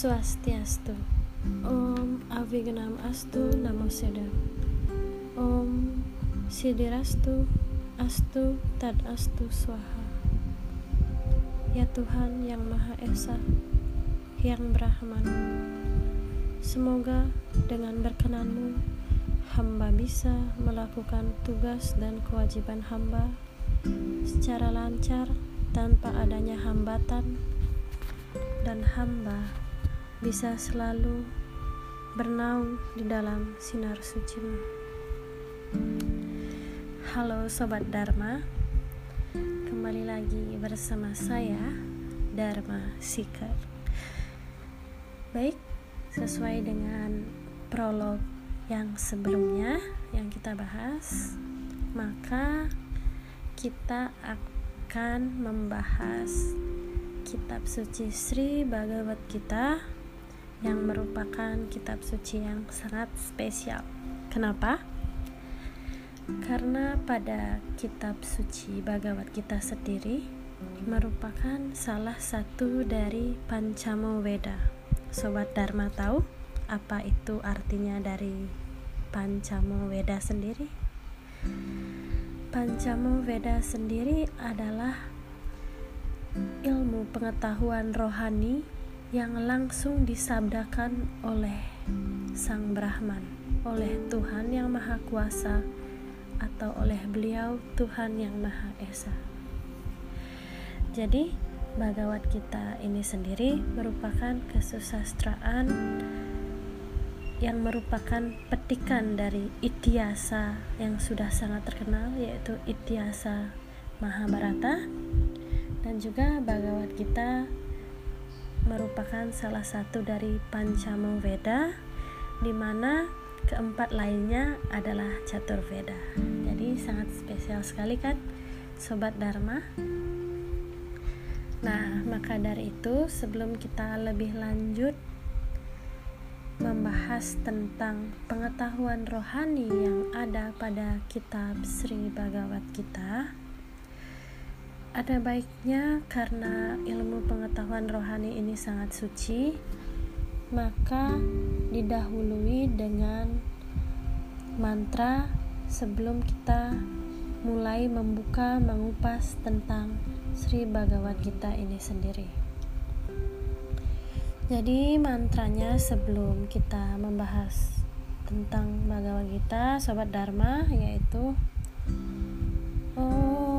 Swastiastu Om Avignam Astu Namo Seda Om Sidirastu Astu Tad Astu Swaha. Ya Tuhan yang Maha Esa Yang Brahman. Semoga dengan berkenanmu hamba bisa melakukan tugas dan kewajiban hamba secara lancar tanpa adanya hambatan dan hamba bisa selalu bernaung di dalam sinar sucimu. Halo Sobat Dharma, kembali lagi bersama saya Dharma Seeker. Baik, sesuai dengan prolog yang sebelumnya yang kita bahas, maka kita akan membahas kitab suci Sri Bhagavad Gita yang merupakan kitab suci yang sangat spesial. Kenapa? Karena pada kitab suci Bhagavad Gita sendiri merupakan salah satu dari Pancamo Veda. Sobat Dharma tahu apa itu artinya dari Pancamo Veda sendiri? Pancamo Veda sendiri adalah ilmu pengetahuan rohani yang langsung disabdakan oleh Sang Brahman, oleh Tuhan yang Maha Kuasa, atau oleh beliau Tuhan yang Maha Esa. Jadi, Bhagavad Gita ini sendiri merupakan kesusastraan yang merupakan petikan dari Ityasa yang sudah sangat terkenal yaitu Ityasa Mahabharata dan juga Bhagavad Gita merupakan salah satu dari Pancamo Veda di mana keempat lainnya adalah Catur Veda. Jadi sangat spesial sekali kan sobat Dharma? Nah, maka dari itu sebelum kita lebih lanjut membahas tentang pengetahuan rohani yang ada pada kitab Sri Bhagavad Gita, ada baiknya karena ilmu pengetahuan rohani ini sangat suci, maka didahului dengan mantra sebelum kita mulai membuka mengupas tentang Sri Bhagavad Gita ini sendiri. Jadi mantranya sebelum kita membahas tentang Bhagavad Gita, Sobat Dharma, yaitu Oh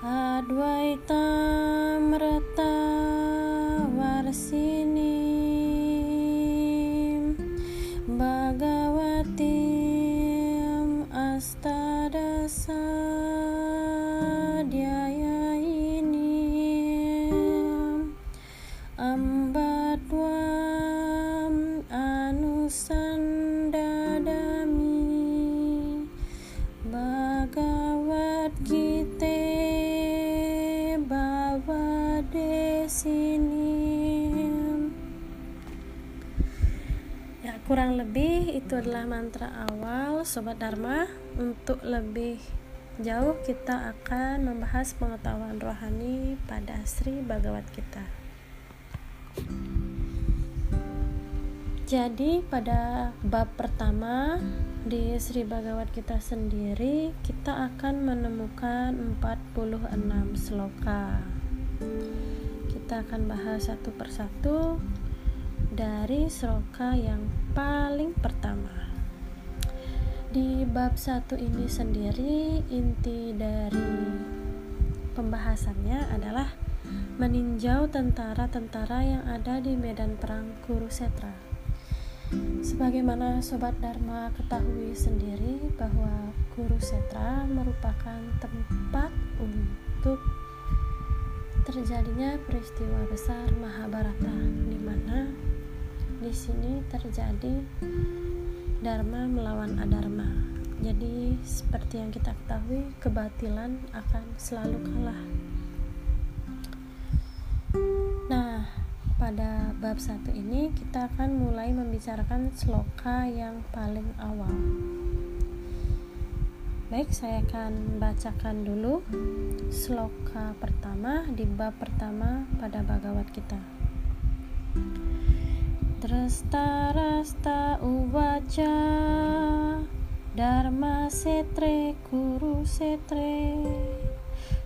Advaitam Rata Varsini kurang lebih itu adalah mantra awal sobat dharma. Untuk lebih jauh kita akan membahas pengetahuan rohani pada Sri Bhagavad Gita. Jadi pada bab pertama di Sri Bhagavad Gita sendiri kita akan menemukan 46 sloka. Kita akan bahas satu persatu dari sloka yang paling pertama. Di bab satu ini sendiri inti dari pembahasannya adalah meninjau tentara-tentara yang ada di medan perang Kurusetra. Sebagaimana sobat Dharma ketahui sendiri bahwa Kurusetra merupakan tempat untuk terjadinya peristiwa besar Mahabharata di mana di sini terjadi Dharma melawan Adharma. Jadi seperti yang kita ketahui kebatilan akan selalu kalah. Nah, pada bab satu ini kita akan mulai membicarakan sloka yang paling awal. Baik, saya akan bacakan dulu sloka pertama di bab pertama pada Bhagavad kita. Drasta rasta uvaca Dharma setre kuru setre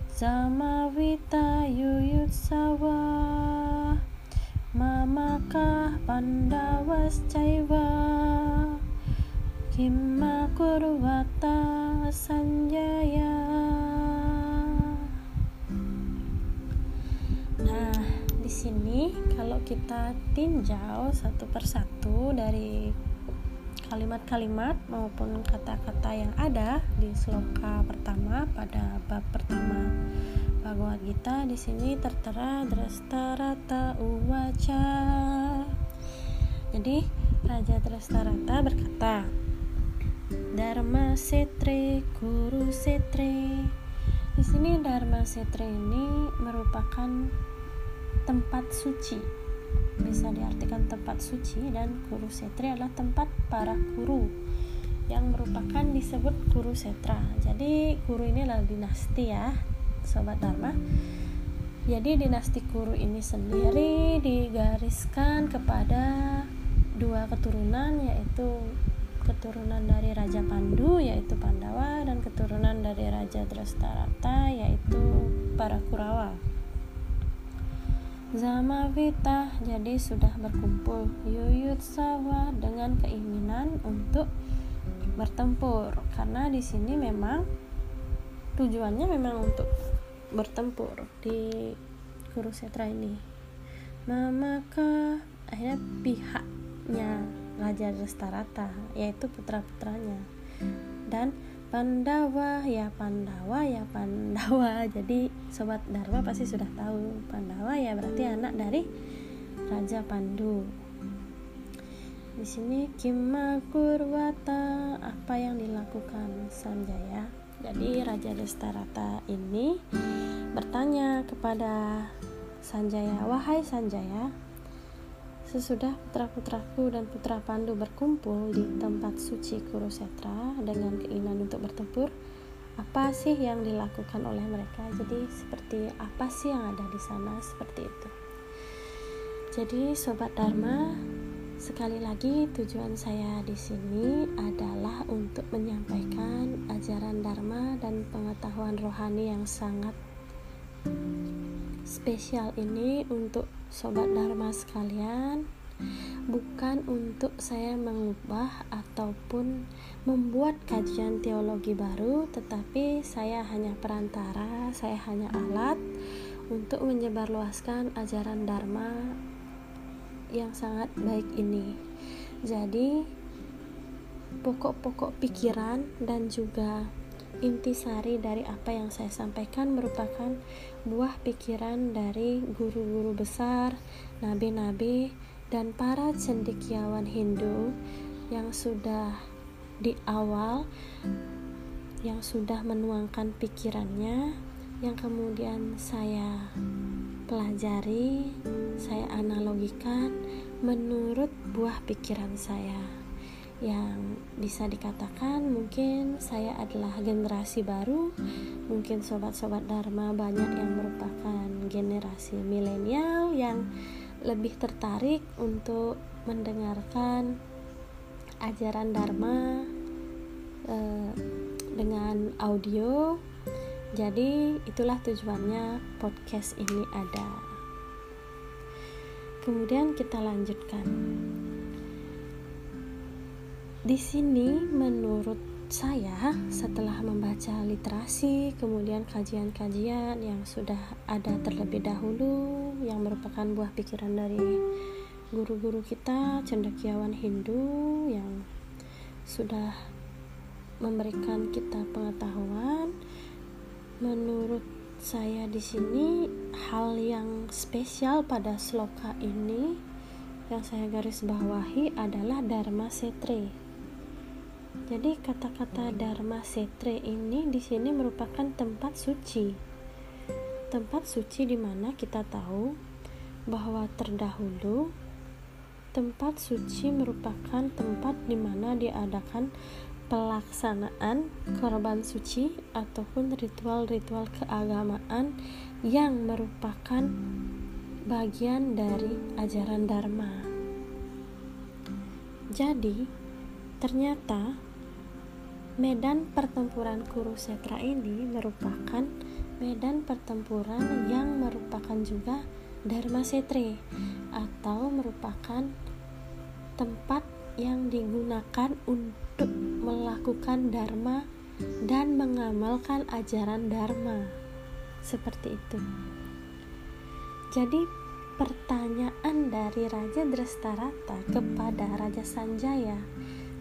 Samavita yuyutsawa Mamakah pandawas caiva Kimma kurvata Sanjaya. Sini kalau kita tinjau satu persatu dari kalimat-kalimat maupun kata-kata yang ada di sloka pertama pada bab pertama Bhagavad Gita di sini tertera Drastarata Uwaca. Jadi Raja Drastarata berkata, Dharma Setre Guru Setre di sini Dharma Setre ini merupakan tempat suci. Bisa diartikan tempat suci dan Guru Setre adalah tempat para guru yang merupakan disebut Guru Setra. Jadi guru ini adalah dinasti ya Sobat Dharma. Jadi dinasti guru ini sendiri digariskan kepada dua keturunan yaitu keturunan dari Raja Pandu yaitu Pandawa dan keturunan dari Raja Drastarata yaitu para Kurawa. Zamavita jadi sudah berkumpul Yuyut Sawa dengan keinginan untuk bertempur. Karena di sini memang tujuannya memang untuk bertempur di Kurusetra ini. Maka akhirnya pihaknya Raja Restarata yaitu putra-putranya. Dan Pandawa ya Pandawa ya Pandawa. Jadi sobat Dharma pasti sudah tahu Pandawa ya berarti anak dari Raja Pandu. Di sini Kima Kurwata apa yang dilakukan Sanjaya? Jadi Raja Restarata ini bertanya kepada Sanjaya wahai Sanjaya Sesudah putra-putraku dan putra Pandu berkumpul di tempat suci Kurusetra dengan keinginan untuk bertempur, apa sih yang dilakukan oleh mereka? Jadi seperti apa sih yang ada di sana seperti itu. Jadi sobat Dharma, sekali lagi tujuan saya di sini adalah untuk menyampaikan ajaran Dharma dan pengetahuan rohani yang sangat spesial ini untuk sobat Dharma sekalian. Bukan untuk saya mengubah ataupun membuat kajian teologi baru tetapi saya hanya perantara saya hanya alat untuk menyebarluaskan ajaran Dharma yang sangat baik ini. Jadi pokok-pokok pikiran dan juga intisari dari apa yang saya sampaikan merupakan buah pikiran dari guru-guru besar, nabi-nabi, dan para cendekiawan Hindu yang sudah di awal yang sudah menuangkan pikirannya yang kemudian saya pelajari, saya analogikan menurut buah pikiran saya yang bisa dikatakan mungkin saya adalah generasi baru. Mungkin sobat-sobat Dharma banyak yang merupakan generasi milenial yang lebih tertarik untuk mendengarkan ajaran Dharma eh, dengan audio. Jadi itulah tujuannya podcast ini ada. Kemudian kita lanjutkan di sini menurut saya setelah membaca literasi kemudian kajian-kajian yang sudah ada terlebih dahulu yang merupakan buah pikiran dari guru-guru kita cendekiawan Hindu yang sudah memberikan kita pengetahuan menurut saya di sini hal yang spesial pada sloka ini yang saya garis bawahi adalah Dharma Setre. Jadi kata-kata Dharma Setre ini di sini merupakan tempat suci. Tempat suci di mana kita tahu bahwa terdahulu tempat suci merupakan tempat di mana diadakan pelaksanaan korban suci ataupun ritual-ritual keagamaan yang merupakan bagian dari ajaran Dharma. Jadi, ternyata medan pertempuran Kurusetra ini merupakan medan pertempuran yang merupakan juga Dharma Setre atau merupakan tempat yang digunakan untuk melakukan dharma dan mengamalkan ajaran dharma. Seperti itu. Jadi pertanyaan dari Raja Drestarata kepada Raja Sanjaya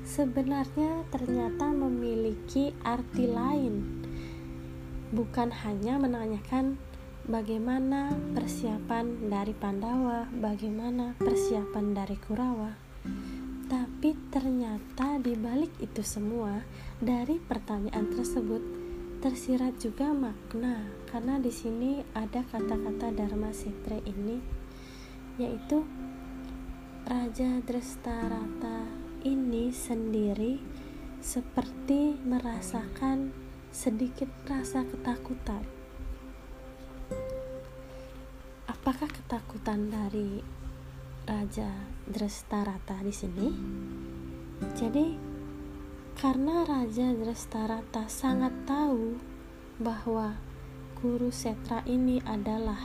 sebenarnya ternyata memiliki arti lain. Bukan hanya menanyakan bagaimana persiapan dari Pandawa, bagaimana persiapan dari Kurawa, tapi ternyata di balik itu semua, dari pertanyaan tersebut tersirat juga makna karena di sini ada kata-kata Dharma Setre ini yaitu Raja Drestarata ini sendiri seperti merasakan sedikit rasa ketakutan. Apakah ketakutan dari Raja Drestarata di sini. Jadi karena Raja Drestarata sangat tahu bahwa Guru Setra ini adalah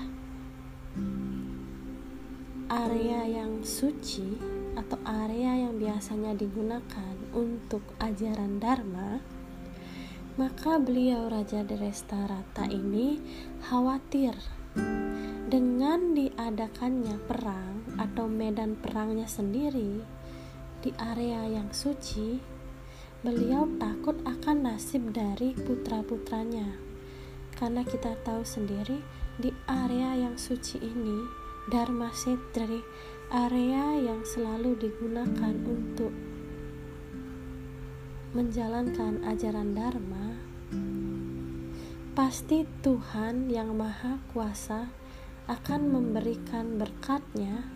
area yang suci atau area yang biasanya digunakan untuk ajaran Dharma, maka beliau Raja Drestarata ini khawatir dengan diadakannya perang atau medan perangnya sendiri di area yang suci, beliau takut akan nasib dari putra-putranya. Karena kita tahu sendiri di area yang suci ini, Dharma Setri, area yang selalu digunakan untuk menjalankan ajaran Dharma, pasti Tuhan yang Maha Kuasa akan memberikan berkatnya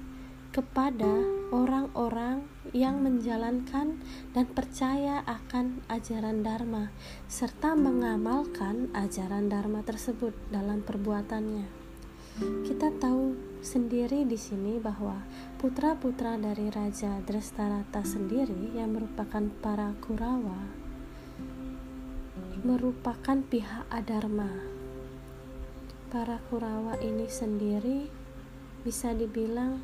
kepada orang-orang yang menjalankan dan percaya akan ajaran Dharma serta mengamalkan ajaran Dharma tersebut dalam perbuatannya. Kita tahu sendiri di sini bahwa putra-putra dari Raja Drestarata sendiri yang merupakan para Kurawa merupakan pihak Adharma para Kurawa ini sendiri bisa dibilang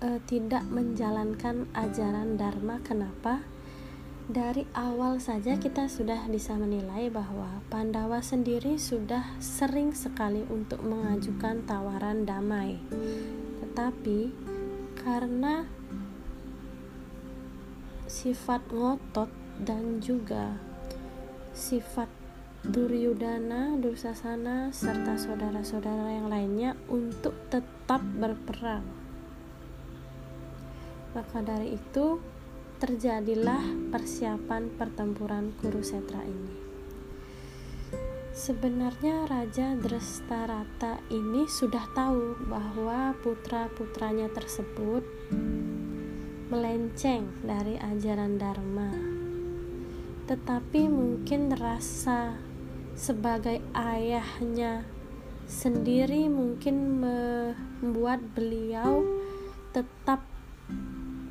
uh, tidak menjalankan ajaran Dharma. Kenapa? Dari awal saja kita sudah bisa menilai bahwa Pandawa sendiri sudah sering sekali untuk mengajukan tawaran damai. Tetapi karena sifat ngotot dan juga sifat Duryudana, Dursasana, serta saudara-saudara yang lainnya untuk tetap berperang. Maka dari itu, terjadilah persiapan pertempuran Kurusetra ini. Sebenarnya Raja Drestarata ini sudah tahu bahwa putra-putranya tersebut melenceng dari ajaran Dharma. Tetapi mungkin rasa sebagai ayahnya sendiri mungkin membuat beliau tetap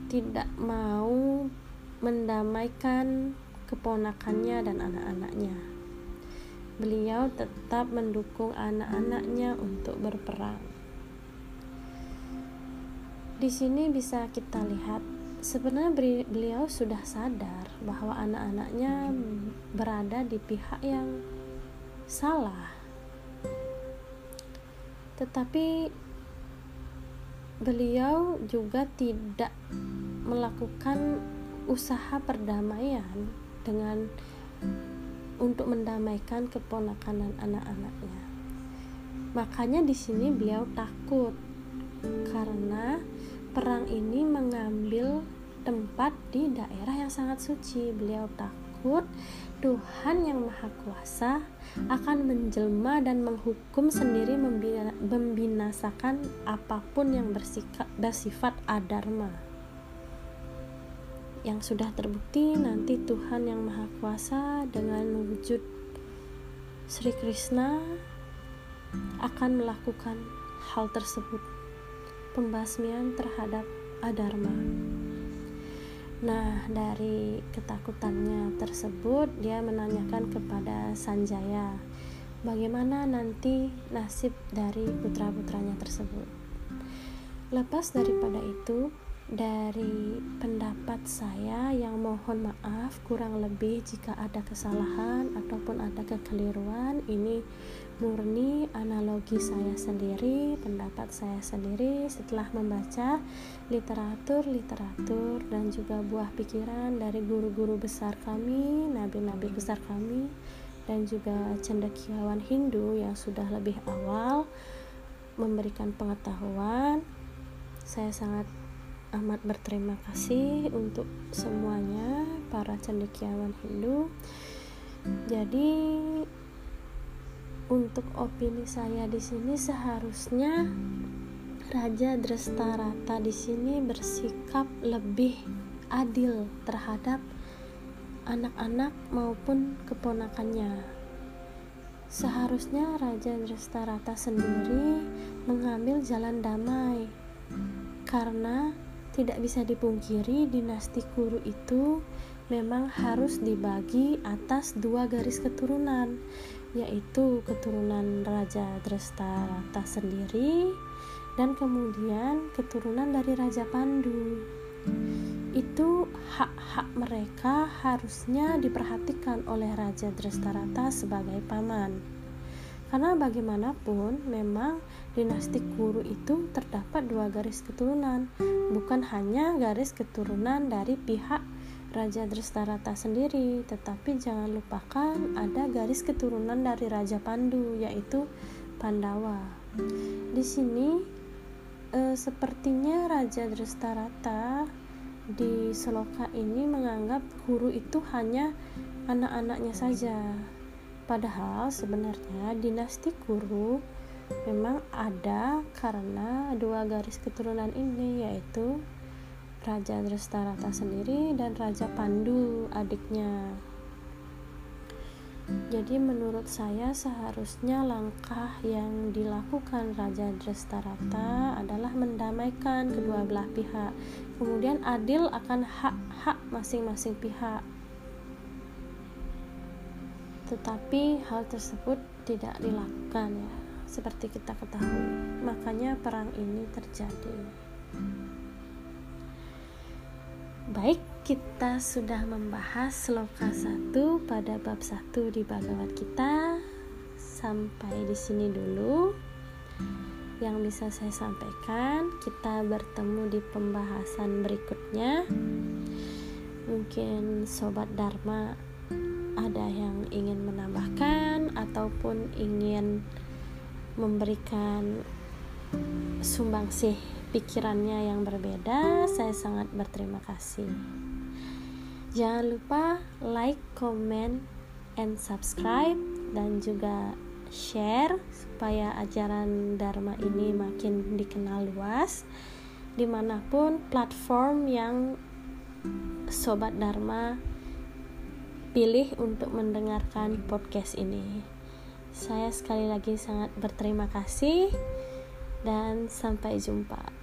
tidak mau mendamaikan keponakannya dan anak-anaknya. Beliau tetap mendukung anak-anaknya untuk berperang. Di sini bisa kita lihat sebenarnya beliau sudah sadar bahwa anak-anaknya berada di pihak yang salah. Tetapi beliau juga tidak melakukan usaha perdamaian dengan untuk mendamaikan keponakan dan anak-anaknya. Makanya di sini beliau takut karena perang ini mengambil tempat di daerah yang sangat suci. Beliau takut Tuhan yang Maha Kuasa akan menjelma dan menghukum sendiri membinasakan apa pun yang bersikap, bersifat adharma. Yang sudah terbukti nanti Tuhan yang Maha Kuasa dengan wujud Sri Krishna akan melakukan hal tersebut pembasmian terhadap adharma Nah, dari ketakutannya tersebut, dia menanyakan kepada Sanjaya, bagaimana nanti nasib dari putra-putranya tersebut. Lepas daripada itu, dari pendapat saya yang mohon maaf kurang lebih jika ada kesalahan ataupun ada kekeliruan ini murni analogi saya sendiri pendapat saya sendiri. Setelah membaca literatur-literatur dan juga buah pikiran dari guru-guru besar kami nabi-nabi besar kami dan juga cendekiawan Hindu yang sudah lebih awal memberikan pengetahuan saya sangat amat berterima kasih untuk semuanya para cendekiawan Hindu. Jadi untuk opini saya di sini seharusnya Raja Drestarata di sini bersikap lebih adil terhadap anak-anak maupun keponakannya. Seharusnya Raja Drestarata sendiri mengambil jalan damai karena tidak bisa dipungkiri dinasti Kuru itu memang harus dibagi atas dua garis keturunan yaitu keturunan Raja Drestarata sendiri dan kemudian keturunan dari Raja Pandu. Itu hak-hak mereka harusnya diperhatikan oleh Raja Drestarata sebagai paman karena bagaimanapun memang dinasti Kuru itu terdapat dua garis keturunan, bukan hanya garis keturunan dari pihak Raja Drestarata sendiri, tetapi jangan lupakan ada garis keturunan dari Raja Pandu yaitu Pandawa. Di sini e, sepertinya Raja Drestarata di Seloka ini menganggap Kuru itu hanya anak-anaknya saja Padahal sebenarnya dinasti Kuru memang ada karena dua garis keturunan ini yaitu Raja Drestarata sendiri dan Raja Pandu adiknya. Jadi menurut saya seharusnya langkah yang dilakukan Raja Drestarata adalah mendamaikan kedua belah pihak. Kemudian adil akan hak-hak masing-masing pihak tetapi hal tersebut tidak dilakukan ya seperti kita ketahui. Makanya perang ini terjadi. Baik kita sudah membahas sloka 1 pada bab 1 di Bhagavad kita sampai di sini dulu. Yang bisa saya sampaikan kita bertemu di pembahasan berikutnya. Mungkin sobat dharma ada yang ingin menambahkan ataupun ingin memberikan sumbangsih pikirannya yang berbeda, saya sangat berterima kasih. Jangan lupa like, comment, and subscribe dan juga share supaya ajaran Dharma ini makin dikenal luas di mana pun platform yang Sobat Dharma pilih untuk mendengarkan podcast ini. Saya sekali lagi sangat berterima kasih dan sampai jumpa.